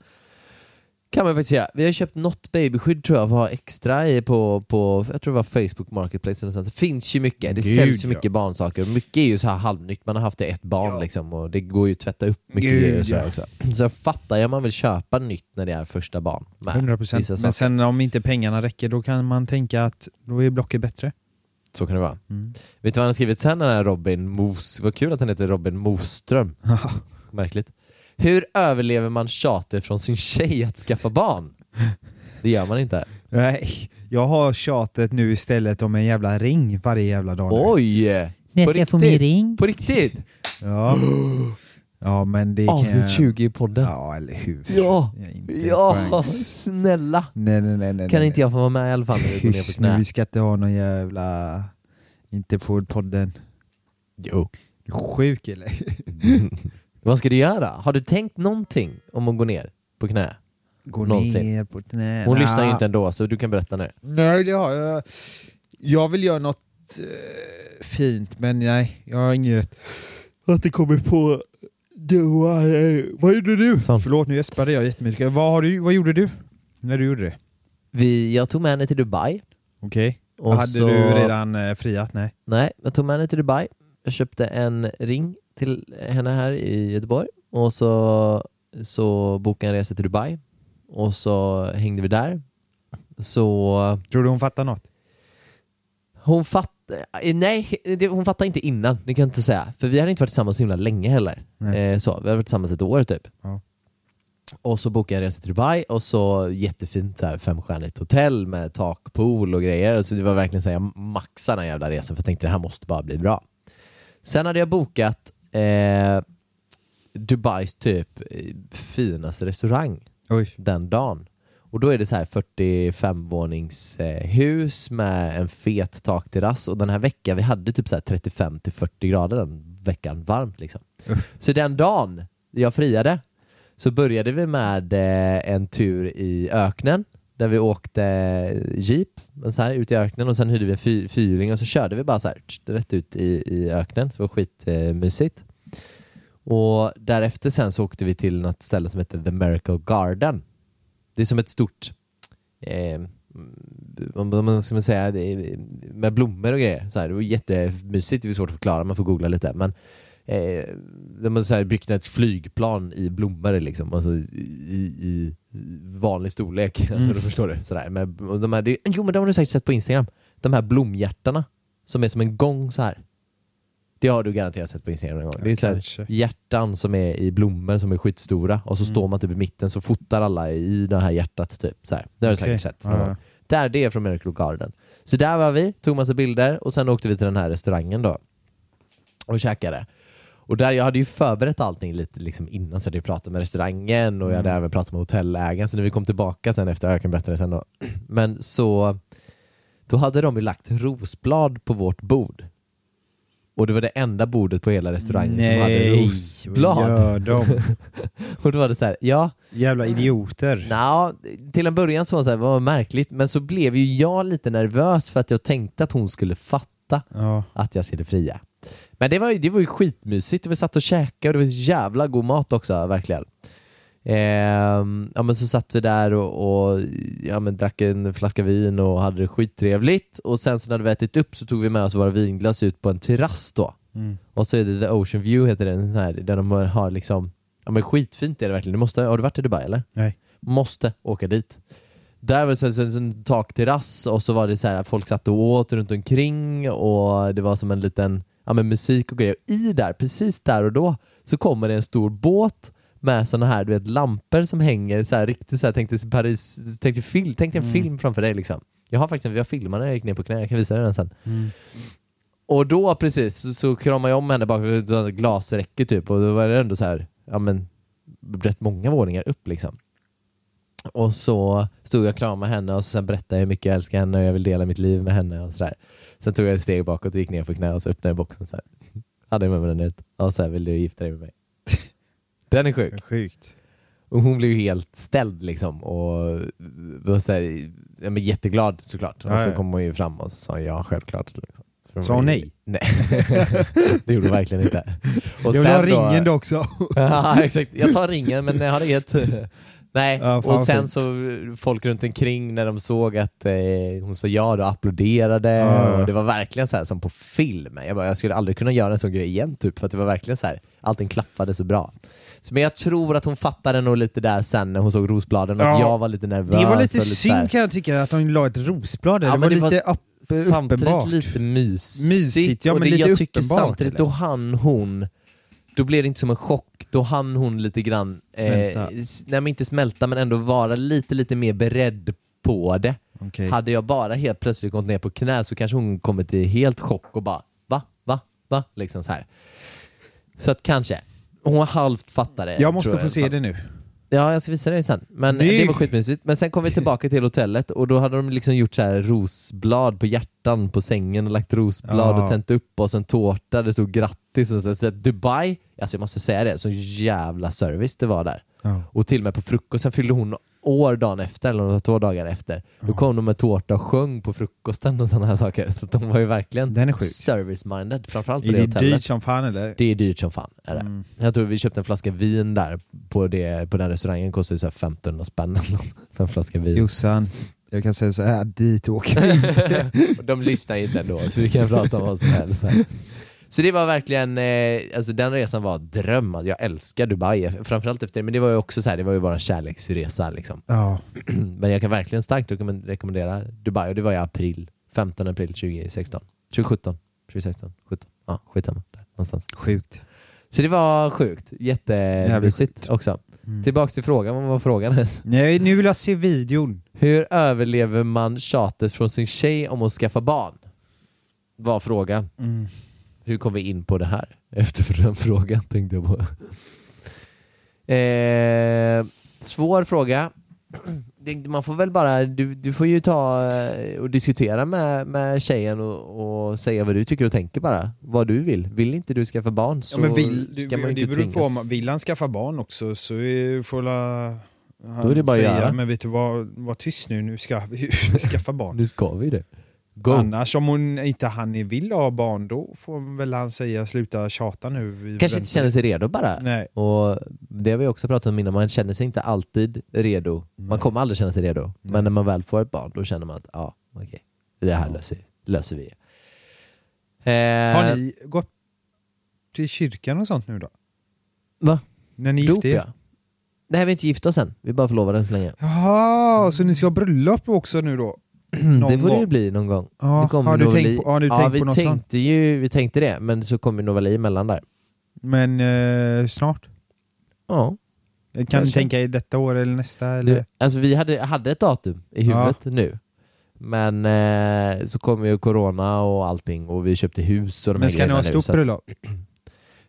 Kan man faktiskt göra. Vi har köpt något babyskydd tror jag, var extra i på, på, jag tror det var Facebook Marketplace eller sånt. Det finns ju mycket, det Gud, säljs ju ja. mycket barnsaker. Mycket är ju så här halvnytt, man har haft det ett barn Ja. liksom och det går ju att tvätta upp mycket Gud, grejer och sådär ja. också. Så jag fattar jag man vill köpa nytt när det är första barn. med 100% vissa saker. Men sen om inte pengarna räcker då kan man tänka att då är Blocket bättre. Så kan det vara. Mm. Vet du vad han har skrivit sen den här Robin Mos? Vad kul att han heter Robin Moström. Märkligt. Hur överlever man tjatet från sin tjej att skaffa barn? Det gör man inte. Nej, jag har tjatet nu istället om en jävla ring varje jävla dag. nu. Oj! När På ska jag få riktigt? min ring? På riktigt? Ja. ja men det kan Avsnitt jag... 20 i podden. Ja eller hur. Ja, ja snälla. Nej nej nej. nej Kan nej. inte jag få vara med i alla fall när vi går ner på Tyst nu, knä? vi ska inte ha någon jävla... Inte på podden. Jo. Du är sjuk eller? Vad ska du göra? Har du tänkt någonting om att gå ner på knä? Gå Någonsin. ner på knäna. Hon lyssnar ju inte ändå så du kan berätta nu. Nej det har jag. Jag vill göra något eh, fint men nej, jag har inget att det kommer på... Du, eh, vad gjorde du? Sånt. Förlåt nu gäspade jag jättemycket. Vad, har du, vad gjorde du? När du gjorde det? Vi, jag tog med henne till Dubai. Okej. Och Hade så- du redan eh, friat? Nej. Nej, jag tog med henne till Dubai. Jag köpte en ring till henne här i Göteborg och så, så bokade jag en resa till Dubai och så hängde vi där. Så Tror du hon fattar något? hon fattade, nej det- hon fattade inte innan, det kan jag inte säga. För vi hade inte varit tillsammans så himla länge heller. Nej. Eh, så, vi hade varit tillsammans ett år typ. Ja. Och så bokade jag en resa till Dubai och så jättefint så här, femstjärnigt hotell med takpool och grejer. Så det var verkligen så här, jag maxade den jävla resan för jag tänkte det här måste bara bli bra. Sen hade jag bokat eh, Dubais typ eh, finaste restaurang Oj. den dagen. Och då är det så här 45 vånings eh, med en fet takterrass och den här veckan, vi hade typ så här 35 till 40 grader den veckan, varmt liksom. Så den dagen jag friade så började vi med eh, en tur i öknen där vi åkte jeep så här, ut i öknen och sen hyrde vi en fy- fyrhjuling och så körde vi bara så här tsch, rätt ut i, i öknen. Så det var skitmysigt. Och därefter sen så åkte vi till något ställe som heter The Miracle Garden. Det är som ett stort, eh, vad man ska man säga, med blommor och grejer. Så här, det var jättemysigt, det är svårt att förklara, man får googla lite. Men eh, de har så byggt ett flygplan i blommor liksom, alltså i, i vanlig storlek. Alltså, du förstår du? Sådär. Och de här, det, jo men de har du säkert sett på Instagram. De här blomhjärtarna som är som en gång så här. Det har du garanterat sett på Instagram någon gång. Det är så här, hjärtan som är i blommor som är skitstora och så Mm. står man typ i mitten så fotar alla i det här hjärtat typ. Så här. Det har du säkert sett. Ja, gång. Där, det är från Miracle Garden. Så där var vi, tog massa bilder och sen åkte vi till den här restaurangen då och käkade. Och där, jag hade ju förberett allting lite liksom innan, så jag hade pratat med restaurangen och jag hade även pratat med hotellägaren, så när vi kom tillbaka sen efter, jag kan berätta det sen då, men så då hade de ju lagt rosblad på vårt bord. Och det var det enda bordet på hela restaurangen som hade rosblad. gör de? Och då var det så här, ja, Jävla idioter. Nja, till en början så var det så här, vad märkligt, men så blev ju jag lite nervös för att jag tänkte att hon skulle fatta Ja. att jag skulle fria. Men det var det var ju skitmysigt, vi satt och käkade och det var jävla god mat också, verkligen. Ehm, ja men så satt vi där och, och ja, men drack en flaska vin och hade det skittrevligt och sen så när vi ätit upp så tog vi med oss våra vinglas ut på en terrass då. Mm. Och så är det The Ocean View heter den här, där de har liksom, ja men skitfint är det verkligen. Du måste, har du varit i Dubai eller? Nej. Måste åka dit. Där var det en takterrass och så var det så här att folk satt och åt runt omkring och det var som en liten ja, men musik och grejer. Och I där, precis där och då, så kommer det en stor båt med såna här du vet, lampor som hänger så här, riktigt så här, tänkte Paris, tänkte film, tänkte en film framför dig liksom. Jag har faktiskt en, jag filmade när jag gick ner på knä, jag kan visa dig den sen. Och då precis så, så kramade jag om henne bakom ett glasräcke typ och då var det ändå så här, ja men rätt många våningar upp liksom. Och så stod jag och kramade henne och sen berättade jag hur mycket jag älskar henne och jag vill dela mitt liv med henne och sådär. Sen tog jag ett steg bakåt och gick ner på knä och så öppnade jag boxen så här. Hade med mig den ut och så här, vill du gifta dig med mig? Den är sjuk. Sjukt. Och hon blev ju helt ställd liksom och var så här, ja, men jätteglad såklart. Och så kom hon ju fram och sa ja, självklart. Liksom. Sa hon nej? Nej, det gjorde hon verkligen inte. Och jag vill ha ringen då också. ja, exakt. Jag tar ringen men jag har inget. Nej, Ja, och sen fint. så folk runt omkring när de såg att eh, hon sa ja, då applåderade Ja. och det var verkligen så här som på film. Jag, bara, jag skulle aldrig kunna göra en sån grej igen typ, för att det var verkligen så här, allting klaffade så bra. Så, men jag tror att hon fattade nog lite där sen när hon såg rosbladen, att Ja. jag var lite nervös. Det var och lite synd kan jag tycka att de la ett rosblad där. Ja, det var det var lite upp, Samtidigt uppenbart. lite mysigt. Mysigt, ja, och men det, lite jag tycker samtidigt, eller? då hann hon då blev det inte som en chock, då hann hon lite grann, Smälta. Eh, nej men inte smälta men ändå vara lite lite mer beredd på det. Okej. Hade jag bara helt plötsligt gått ner på knä så kanske hon kommit i helt chock och bara va, va, va? Liksom så här. Så att kanske. Hon halvt fattade. Jag måste tror få se det nu. Ja, jag ska visa dig sen. Men Nej. det var skitmysigt. Men sen kom vi tillbaka till hotellet och då hade de liksom gjort så här rosblad på hjärtan på sängen och lagt rosblad Ja. och tänt upp och sen tårta, det stod grattis och så. så Dubai, alltså jag måste säga det, så jävla service det var där. Ja. Och till och med på frukosten fyllde hon år dagen efter, eller två dagar efter. Då kom de med tårta och sjöng på frukosten och sådana här saker. Så de var ju verkligen är service-minded, framförallt på Är det, det hotellet. dyrt som fan eller? Det är dyrt som fan. Är det. Mm. Jag tror vi köpte en flaska vin där på, det, på den restaurangen, kostade så här 1500 spänn eller för en flaska vin. Jossan, jag kan säga så här, dit åker vi inte. De lyssnar inte ändå så vi kan prata om vad som helst här. Så det var verkligen, eh, alltså den resan var dröm. Alltså, Jag älskar Dubai, framförallt efter men det var ju också så här, det var ju bara en kärleksresa liksom. Ja, Men jag kan verkligen starkt rekommend- rekommendera Dubai och det var i april, 15 april 2016. 2017, 2016, 17, ja skitsamma. Där, någonstans. sjukt. Så det var sjukt, jättemysigt också. Mm. Tillbaks till frågan, vad var frågan ens? Nej, nu vill jag se videon. Hur överlever man tjatet från sin tjej om att skaffa barn? Var frågan. Mm. Hur kom vi in på det här? Efter den frågan tänkte jag på. Eh, svår fråga. Man får väl bara, du, du får ju ta eh, och diskutera med, med tjejen och, och säga vad du tycker och tänker bara. Vad du vill. Vill inte du skaffa barn så Ja, men vill, du, ska man ju inte beror på tvingas. om vill han skaffa barn också så får la, han Då är det bara säga, men vet du vad, var tyst nu, nu ska vi skaffa barn. Nu ska vi det. Go. Annars om hon inte han vill ha barn då får väl han säga sluta tjata nu. Kanske inte väntar." känner sig redo bara. Nej. Och det har vi också pratat om innan, man känner sig inte alltid redo. Man kommer aldrig känna sig redo. Men när man väl får ett barn, då känner man att ja, okej, det här löser, löser vi. Eh, Har ni gått till kyrkan och sånt nu då? Va? När ni gifte er? ja. Nej, vi är inte gifta sen. Vi är bara förlovade än så länge. Jaha, så ni ska ha bröllop också nu då? Någon det får det ju bli någon gång. Ja, det kommer har du tänkt på- har du ja, tänkt vi på något sånt? tänkte ju, Vi tänkte det, men så kommer nog väl emellan där. Men eh, snart? Ja. Kan ni Kanske. tänka er detta år eller nästa? Eller? Det, alltså vi hade, hade ett datum i huvudet nu. Men eh, så kom ju corona och allting och vi köpte hus och de Men ska ni ha stort bröllop?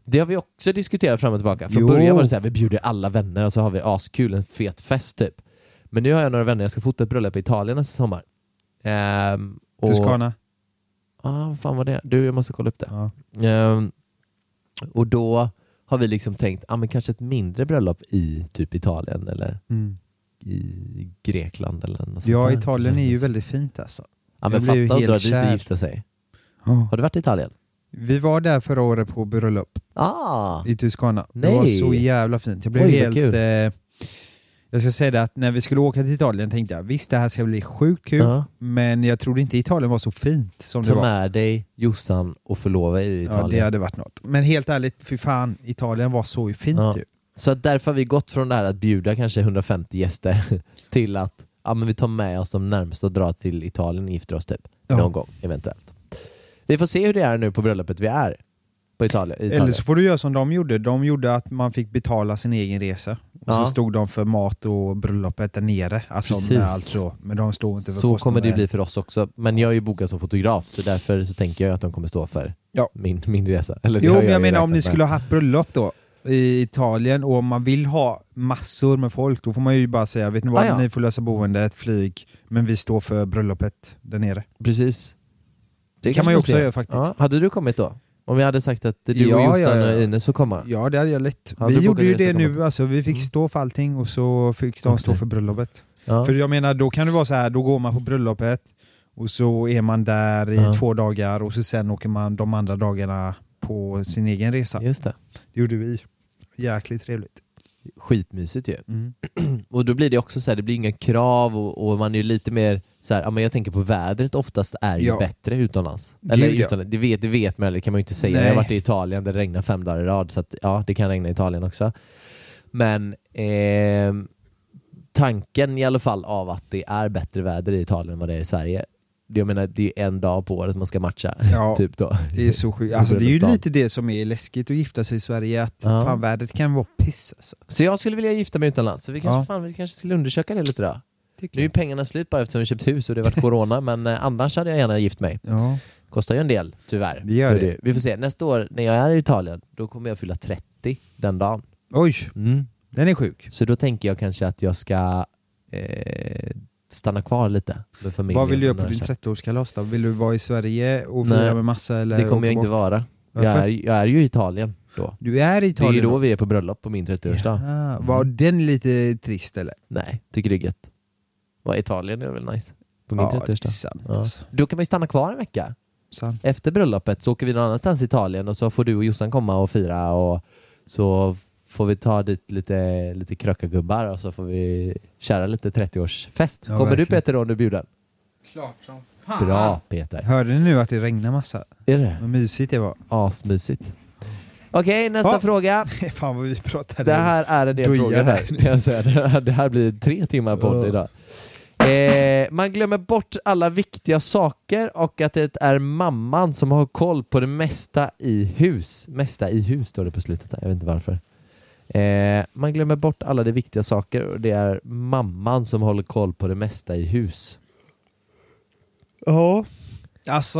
Det har vi också diskuterat fram och tillbaka. Från Jo. början var det så här, vi bjuder alla vänner och så har vi askul, en fet fest typ. Men nu har jag några vänner, jag ska fota ett bröllop i Italien nästa sommar. Ehm, och, Toscana? Ja, vad fan var det? Du, jag måste kolla upp det. Ja. Ehm, och då har vi liksom tänkt, ja men kanske ett mindre bröllop i typ Italien eller Mm. i Grekland eller något sånt Ja, där. Italien är ju väldigt fint alltså. Ja men blev ju fatta att dra helt dit och gifta sig. Har du varit i Italien? Vi var där förra året på bröllop Ah! i Toscana. Det var så jävla fint. Jag blev Oj, helt... Eh, jag ska säga det att när vi skulle åka till Italien tänkte jag visst det här ska bli sjukt kul, Ja. men jag trodde inte Italien var så fint som det Ta var. med dig Jossan och förlova er i Ja, Italien. det hade varit något. Men helt ärligt, för fan, Italien var så fint Ja. ju. Så att därför har vi gått från det här att bjuda kanske 150 gäster till att ja, men vi tar med oss de närmaste och drar till Italien och gifter oss typ. Ja. Någon gång eventuellt. Vi får se hur det är nu på bröllopet vi är på Italien. Eller så får du göra som de gjorde. De gjorde att man fick betala sin egen resa. Och Ja. så stod de för mat och bröllopet där nere. Alltså Precis. med allt så. Men de stod inte för Så kommer det bli för oss också. Men jag är ju bokad som fotograf så därför så tänker jag att de kommer stå för Ja. min, min resa. Eller det Jo men jag ju menar om ni med. skulle ha haft bröllop då i Italien och om man vill ha massor med folk då får man ju bara säga vet ni vad, Ah, ja. ni får lösa boendet, flyg, men vi står för bröllopet där nere. Precis. Det kan kanske man ju också göra faktiskt. Ja. Hade du kommit då? Om vi hade sagt att du Ja, och ja, Jossan ja. och Ines får komma? Ja det hade jag lätt. Hade vi gjorde ju det nu, alltså, vi fick Mm. stå för allting och så fick de stå för bröllopet. Ja. För jag menar då kan det vara så här, då går man på bröllopet och så är man där i Ja. två dagar och så sen åker man de andra dagarna på sin egen resa. Just det. Det gjorde vi. Jäkligt trevligt. Skitmysigt ju. Mm. Och då blir det också så här, det blir inga krav och, och man är lite mer så här, ja, men jag tänker på vädret oftast är ju Ja. bättre utomlands. Gud, Eller ja. utomlands, det vet, det vet man, det kan man ju inte säga. Nej. Jag har varit i Italien där det regnar fem dagar i rad, så att, ja, det kan regna i Italien också. Men ehm, tanken i alla fall av att det är bättre väder i Italien än vad det är i Sverige. Jag menar, det är en dag på året man ska matcha. Ja. typ då. Det är så sjukt. Alltså, det är ju lite det som är läskigt att gifta sig i Sverige, att Ja. fan vädret kan vara piss alltså. Så jag skulle vilja gifta mig utomlands, så vi kanske, Ja. fan, vi kanske skulle undersöka det lite då. Nu är ju pengarna slut bara eftersom vi köpt hus och det har varit corona, men eh, annars hade jag gärna gift mig. Ja. Kostar ju en del, tyvärr. Det gör det. Vi får se. Nästa år när jag är i Italien, då kommer jag fylla 30 den dagen. Oj, Mm. den är sjuk. Så då tänker jag kanske att jag ska eh, stanna kvar lite med familjen. Vad vill du göra på din tjejer. 30-årskalas då? Vill du vara i Sverige och Nej, fira med massa eller Det kommer jag inte vara. Jag är, jag är ju i Italien då. Du är i Det är Italien ju då vi är på bröllop på min 30-årsdag. Ja, var den lite trist eller? Nej, tycker det är gött. Var Italien är väl nice? På min Ja, det är 30-årsdag. sant Ja. alltså. Då kan man ju stanna kvar en vecka. Sant. Efter bröllopet så åker vi någon annanstans i Italien och så får du och Jossan komma och fira och så får vi ta dit lite, lite krökagubbar och så får vi köra lite 30-årsfest. Ja, Kommer du verkligen. Peter då om du är bjuden? Klart som fan. Bra Peter. Hörde ni nu att det regnar massa? Är det? Vad mysigt det var. Asmysigt. Okej, nästa Ja. fråga. fan vad vi pratade. Det här är en del frågor här. där. Kan jag säga. Det, här, det här blir tre timmar podd idag. Eh, man glömmer bort alla viktiga saker och att det är mamman som har koll på det mesta i hus. Mesta i hus står det på slutet där, jag vet inte varför. Eh, man glömmer bort alla de viktiga saker och det är mamman som håller koll på det mesta i hus. Ja. Alltså,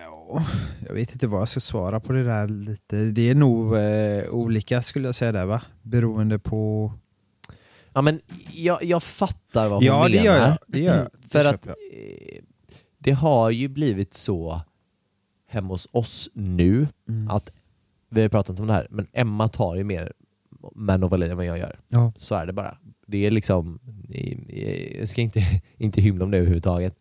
ja, jag vet inte vad jag ska svara på det där lite. Det är nog eh, olika skulle jag säga där va? Beroende på... Ja men jag, jag fattar vad hon Ja menar. det gör jag. Det gör jag. Det För att eh, det har ju blivit så hemma hos oss nu Mm. att vi har pratat om det här, men Emma tar ju mer Man of än vad jag gör. Ja. Så är det bara. Det är liksom, jag ska inte, inte hymla om det överhuvudtaget.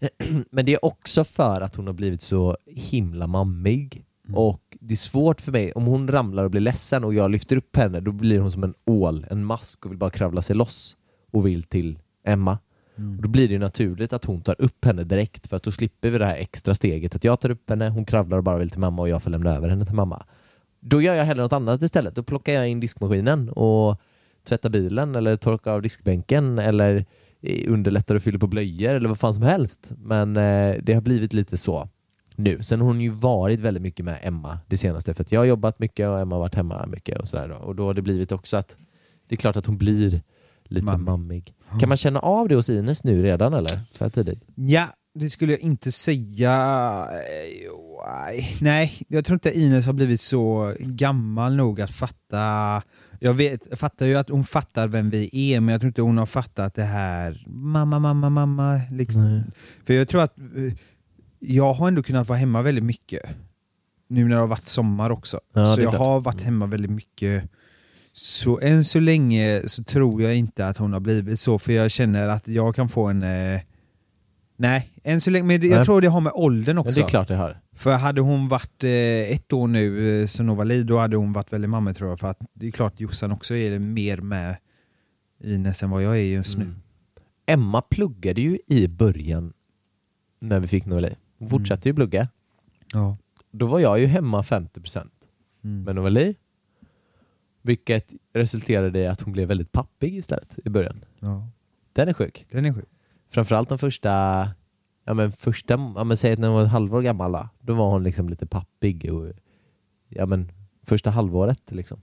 Men det är också för att hon har blivit så himla mammig. Mm. Och det är svårt för mig, om hon ramlar och blir ledsen och jag lyfter upp henne, då blir hon som en ål, en mask och vill bara kravla sig loss och vill till Emma. Mm. Och då blir det naturligt att hon tar upp henne direkt för att då slipper vi det här extra steget att jag tar upp henne, hon kravlar och bara vill till mamma och jag får lämna över henne till mamma. Då gör jag hellre något annat istället. Då plockar jag in diskmaskinen och tvättar bilen eller torkar av diskbänken eller eh, underlättar och fyller på blöjor eller vad fan som helst. Men eh, det har blivit lite så nu. Sen har hon ju varit väldigt mycket med Emma det senaste för att jag har jobbat mycket och Emma har varit hemma mycket och sådär. Och då har det blivit också att det är klart att hon blir lite Mammig. mammig. Kan man känna av det hos Ines nu redan eller? Så här tidigt? Ja, det skulle jag inte säga. Nej. Jag tror inte Ines har blivit så gammal nog att fatta. Jag, vet, jag fattar ju att hon fattar vem vi är, men jag tror inte hon har fattat det här mamma, mamma, mamma. Liksom. För jag tror att eh, jag har ändå kunnat vara hemma väldigt mycket. Nu när det har varit sommar också. Ja, så det jag klart. har varit hemma väldigt mycket. Så än så länge så tror jag inte att hon har blivit så, för jag känner att jag kan få en... Eh, nej, än så länge, men det, jag Nej. tror det har med åldern också. det är klart jag har. För hade hon varit eh, ett år nu, eh, som liv, då hade hon varit väldigt mamma tror jag. För att det är klart Jossan också är mer med Ines än vad jag är just nu. Mm. Emma pluggade ju i början när vi fick Novali. Hon fortsatte ju plugga. Ja. Då var jag ju hemma 50% Mm. med Novali. Vilket resulterade i att hon blev väldigt pappig istället i början. ja. Den är sjuk. Den är sjuk. Framförallt de första, ja men första, ja men säg att när hon var ett halvår gammal då, var hon liksom lite pappig och, ja men första halvåret liksom.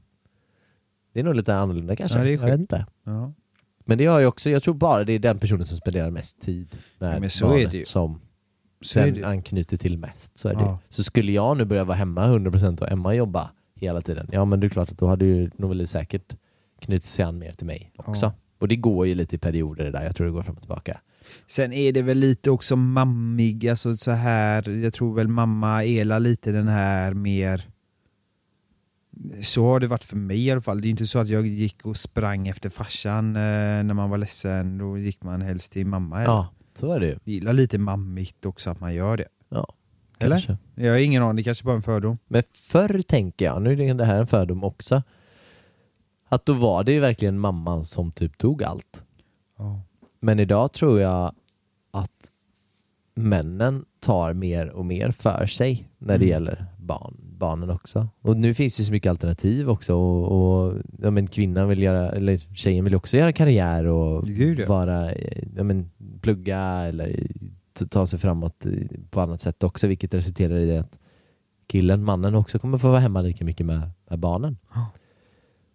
Det är nog lite annorlunda kanske, Ja, det är jag vet inte. Ja. Men det har ju också, jag tror bara det är den personen som spenderar mest tid med Ja, så är barnet det ju. som Så är den anknyter till mest. Så, är det. Ja. så skulle jag nu börja vara hemma 100% och Emma jobba hela tiden, ja men det är klart att då hade ju Noveli säkert knutit sig an mer till mig också. Och det går ju lite i perioder det där, jag tror det går fram och tillbaka. Sen är det väl lite också mammig, alltså så här. jag tror väl mamma Ela lite den här mer så har det varit för mig i alla fall. Det är inte så att jag gick och sprang efter farsan eh, när man var ledsen. Då gick man helst till mamma. Ja, så är det ju. Gillar lite mammigt också att man gör det. Ja, Eller? kanske. Jag har ingen aning, det kanske bara är en fördom. Men förr tänker jag, nu är det här en fördom också, att då var det ju verkligen mamman som typ tog allt. Ja. Men idag tror jag att männen tar mer och mer för sig när det Mm. gäller barn, barnen också. Och nu finns det så mycket alternativ också och, och ja, men kvinnan vill göra, eller tjejen vill också göra karriär och Gud, ja. vara, ja, men, plugga eller ta- sig framåt på annat sätt också vilket resulterar i att killen, mannen också kommer få vara hemma lika mycket med, med barnen. Ja.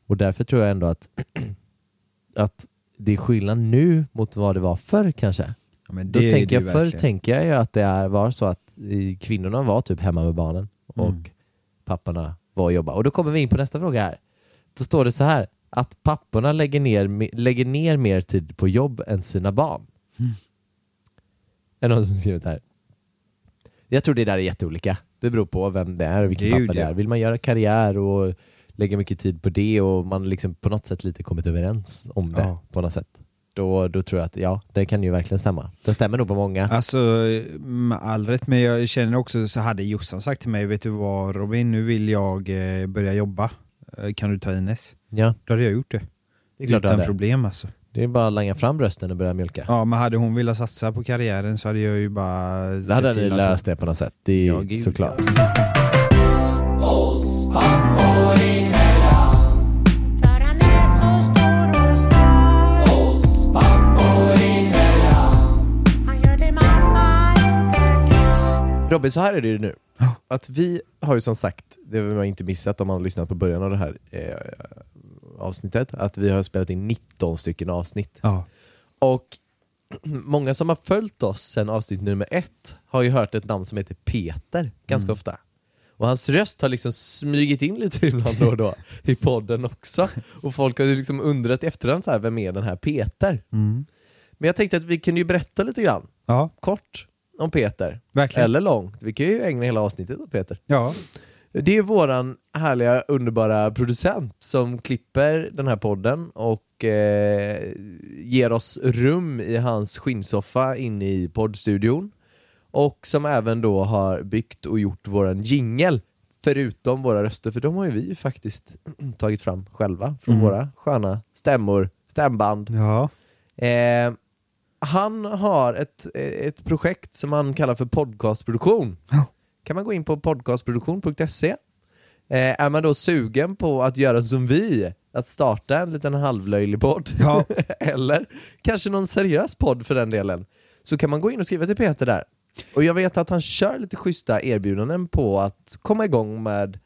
Och därför tror jag ändå att, att det är skillnad nu mot vad det var förr kanske. Ja, men Då tänker jag, förr tänker jag ju att det är, var så att eh, kvinnorna var typ hemma med barnen och Mm. papporna var och jobbade. Och då kommer vi in på nästa fråga här. Då står det så här, att papporna lägger ner, lägger ner mer tid på jobb än sina barn. Mm. Är det någon som skrivit det här? Jag tror det där är jätteolika. Det beror på vem det är och vilken Gud, pappa det är. Vill man göra karriär och lägga mycket tid på det och man liksom på något sätt lite kommit överens om det Ja. på något sätt. Då, då tror jag att ja, det kan ju verkligen stämma. Det stämmer nog på många. Alltså med all rätt, men jag känner också så hade Jossan sagt till mig, vet du vad Robin, nu vill jag eh, börja jobba. Eh, Kan du ta Ines? Ja, Då hade jag gjort det. det Utan hade. problem alltså. Det är bara att langa fram brösten och börja mjölka. Ja, men hade hon velat satsa på karriären så hade jag ju bara Det sett hade ni löst det på något sätt. Det är Ja, såklart. För Robin, så här är det ju nu. Att vi har ju som sagt, det har man inte missat om man har lyssnat på början av det här eh, avsnittet, att vi har spelat in 19 stycken avsnitt. Ja. Och många som har följt oss sedan avsnitt nummer ett har ju hört ett namn som heter Peter ganska ofta. Och hans röst har liksom smugit in lite ibland då och då i podden också. Och folk har ju liksom undrat i efterhand så här, vem är den här Peter? Mm. Men jag tänkte att vi kunde ju berätta lite grann, ja, kort, om Peter. verkligen. Eller långt, vi kan ju ägna hela avsnittet åt Peter. Ja. Det är våran härliga, underbara producent som klipper den här podden och eh, ger oss rum i hans skinnsoffa inne i poddstudion. Och som även då har byggt och gjort våran jingel förutom våra röster, för de har ju vi faktiskt tagit fram själva från Mm. våra sköna stämmor, stämband. Ja. Eh, han har ett, ett projekt som han kallar för podcastproduktion. Kan man gå in på podcastproduktion.se. Eh, är man då sugen på att göra som vi, att starta en liten halvlöjlig podd, Ja. eller kanske någon seriös podd för den delen, så kan man gå in och skriva till Peter där. Och jag vet att han kör lite schyssta erbjudanden på att komma igång med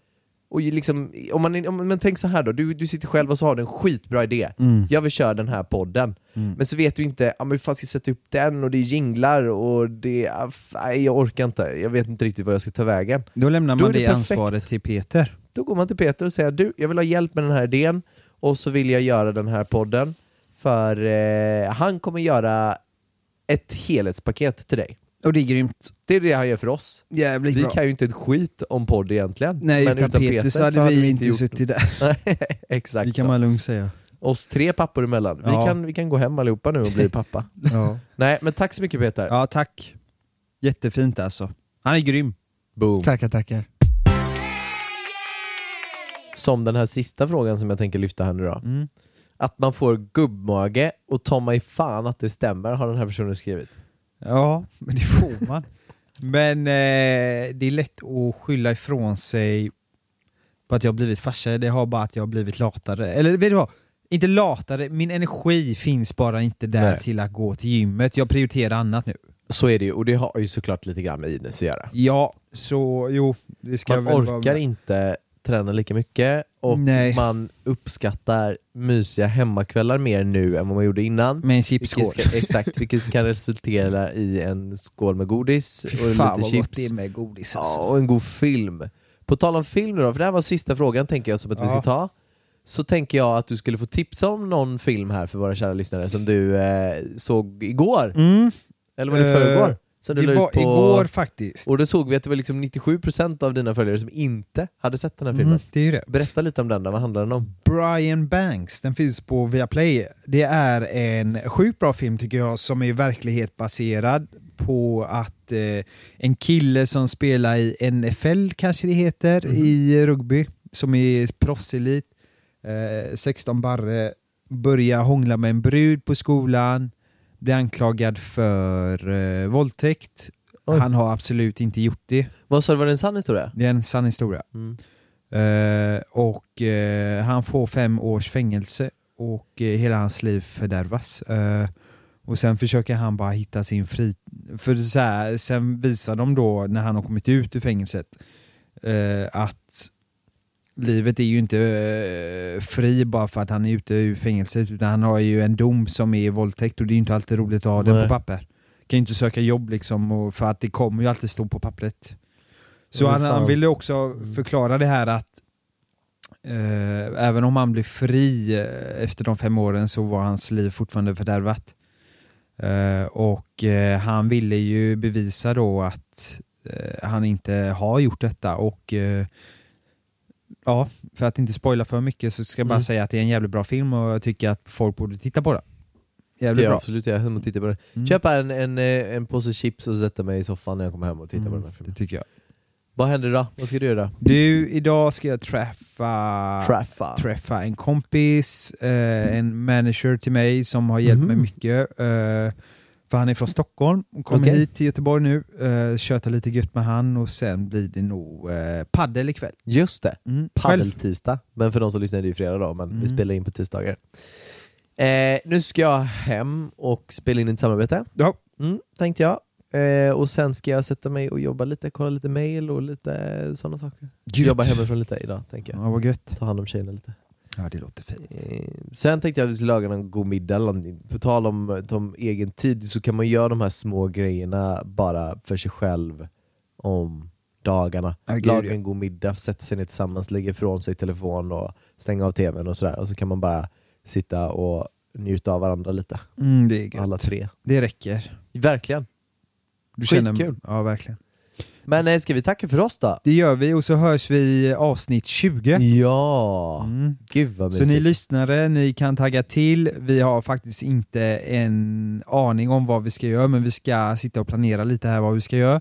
och liksom, om man, om, men tänk så här då, du, du sitter själv och så har du en skitbra idé. Mm. Jag vill köra den här podden. Men så vet du inte, ja, men hur fan ska jag sätta upp den och det är jinglar och det, nej, jag orkar inte. Jag vet inte riktigt vad jag ska ta vägen. Då lämnar Då man är det det, ansvaret till Peter. Då går man till Peter och säger du, jag vill ha hjälp med den här idén och så vill jag göra den här podden. För eh, han kommer göra ett helhetspaket till dig. Och det är grymt. Det är det han gör för oss. Jävligt Vi bra. kan ju inte ett skit om podd egentligen. Nej, Men utan, Peter, så hade vi inte gjort suttit där. Nej, Exakt Det kan så. man lugnt säga. Oss tre pappor emellan. Vi, Ja. kan, vi kan gå hem allihopa nu och bli pappa. Ja. Nej, men tack så mycket Peter. ja, tack. Jättefint alltså. Han är grym. Boom. Tackar, tackar. Som den här sista frågan som jag tänker lyfta här nu då. Mm. Att man får gubbmage och ta mig fan att det stämmer, har den här personen skrivit. Ja, men det får man. men eh, det är lätt att skylla ifrån sig på att jag har blivit farsa. Det har bara att jag har blivit latare. Eller vet du vad? Inte latare, min energi finns bara inte där Nej. till att gå till gymmet. Jag prioriterar annat nu. Så är det ju, och det har ju såklart lite grann med Ines att göra. Ja, så jo, det ska Man orkar inte träna lika mycket och Nej. man uppskattar mysiga hemmakvällar mer nu än vad man gjorde innan. med en Vilket chipsskål. ska, exakt, vilket kan resultera i en skål med godis Fy och fan lite chips. det är med godis alltså. Ja, och en god film. På tal om film nu då, för det här var sista frågan tänker jag som att vi ska Ja. ta. Så tänker jag att du skulle få tipsa om någon film här för våra kära lyssnare som du eh, såg igår. Mm. Eller var det Eh, förrgår? La Det var på... igår faktiskt. Och då såg vi att det var liksom 97% av dina följare som inte hade sett den här filmen. Mm, det är ju det. Berätta lite om den då, vad handlar den om? Brian Banks, den finns på Viaplay. Det är en sjukt bra film tycker jag som är verklighetsbaserad på att eh, en kille som spelar i NFL kanske det heter, i rugby, som är proffselit, eh, 16 barre, börjar hångla med en brud på skolan, blir anklagad för eh, våldtäkt. Oj. Han har absolut inte gjort det. Vad sa du, var det en sann historia? Det är en sann historia. Mm. Eh, och eh, han får fem års fängelse och eh, hela hans liv fördärvas. Eh, och sen försöker han bara hitta sin fri... För så här, sen visar de då när han har kommit ut ur fängelset eh, att livet är ju inte eh, fri bara för att han är ute ur fängelset utan han har ju en dom som är våldtäkt och det är ju inte alltid roligt att ha den Nej. på papper. Kan ju inte söka jobb liksom och för att det kommer ju alltid stå på pappret. Så han, han ville också förklara det här att eh, även om han blev fri eh, efter de fem åren så var hans liv fortfarande fördärvat. Eh, och eh, han ville ju bevisa då att han inte har gjort detta och ja, för att inte spoila för mycket så ska jag bara Mm. säga att det är en jävligt bra film och jag tycker att folk borde titta på den. Det Jävligt är bra. absolut, jag hem och titta på den. Mm. Köpa en, en, eh, en påse chips och sätta mig i soffan när jag kommer hem och titta på den här Mm, filmen. det tycker jag. Vad händer då? Vad ska du göra? Du, idag ska jag träffa Träffa. träffa en kompis, eh, en manager till mig som har hjälpt mig Mhm. mycket. Eh, för han är från Stockholm och kommer Okej. hit till Göteborg nu. Eh, köta lite gött med han och sen blir det nog eh, paddel ikväll. Just det, Mm. Paddeltisdag. Men för de som lyssnar är det ju fredag då, men vi Mm. spelar in på tisdagar. Eh, nu ska jag hem och spela in ett samarbete, Ja. mm, tänkte jag. Eh, och sen ska jag sätta mig och jobba lite, kolla lite mail och lite sådana saker. Gött. Jobba hemifrån lite idag, tänker jag. ja, vad gött. Ta hand om tjejerna lite. Ja, det låter fint. Eh, sen tänkte jag att vi skulle laga någon god middag eller någonting. På tal om, om egen tid så kan man göra de här små grejerna bara för sig själv om dagarna. Gud, laga ja. en god middag, sätta sig ner tillsammans, lägga ifrån sig telefon och stänga av tvn och sådär. Och så kan man bara sitta och njuta av varandra lite. Mm, det är gött. Alla tre. Det räcker. Verkligen. Du Skitkul. Ja, verkligen. Men eh, ska vi tacka för oss då? Det gör vi och så hörs vi i avsnitt 20. Ja! Mm. Gud vad Så ni mysigt. lyssnare, ni kan tagga till. Vi har faktiskt inte en aning om vad vi ska göra, men vi ska sitta och planera lite här vad vi ska göra.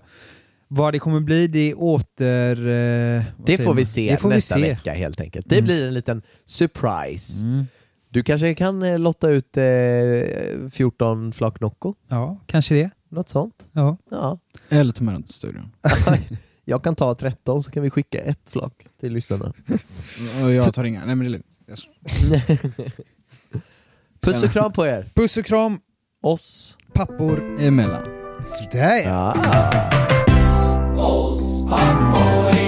Vad det kommer bli, det åter... eh, Det får vi se det får nästa vi se. vecka helt enkelt. Det Mm. blir en liten surprise. Mm. Du kanske kan eh, lotta ut eh, 14 flak Nocco? Ja, kanske det. Något sånt? Ja. Ja. Eller ta med den till studion. Jag kan ta 13 så kan vi skicka ett flak till lyssnarna. Och jag tar inga. Nej men det är lugnt. Jag- Puss och kram på er! Puss och kram, Oss. pappor. Emellan. Sådär. Ja. Oss pappor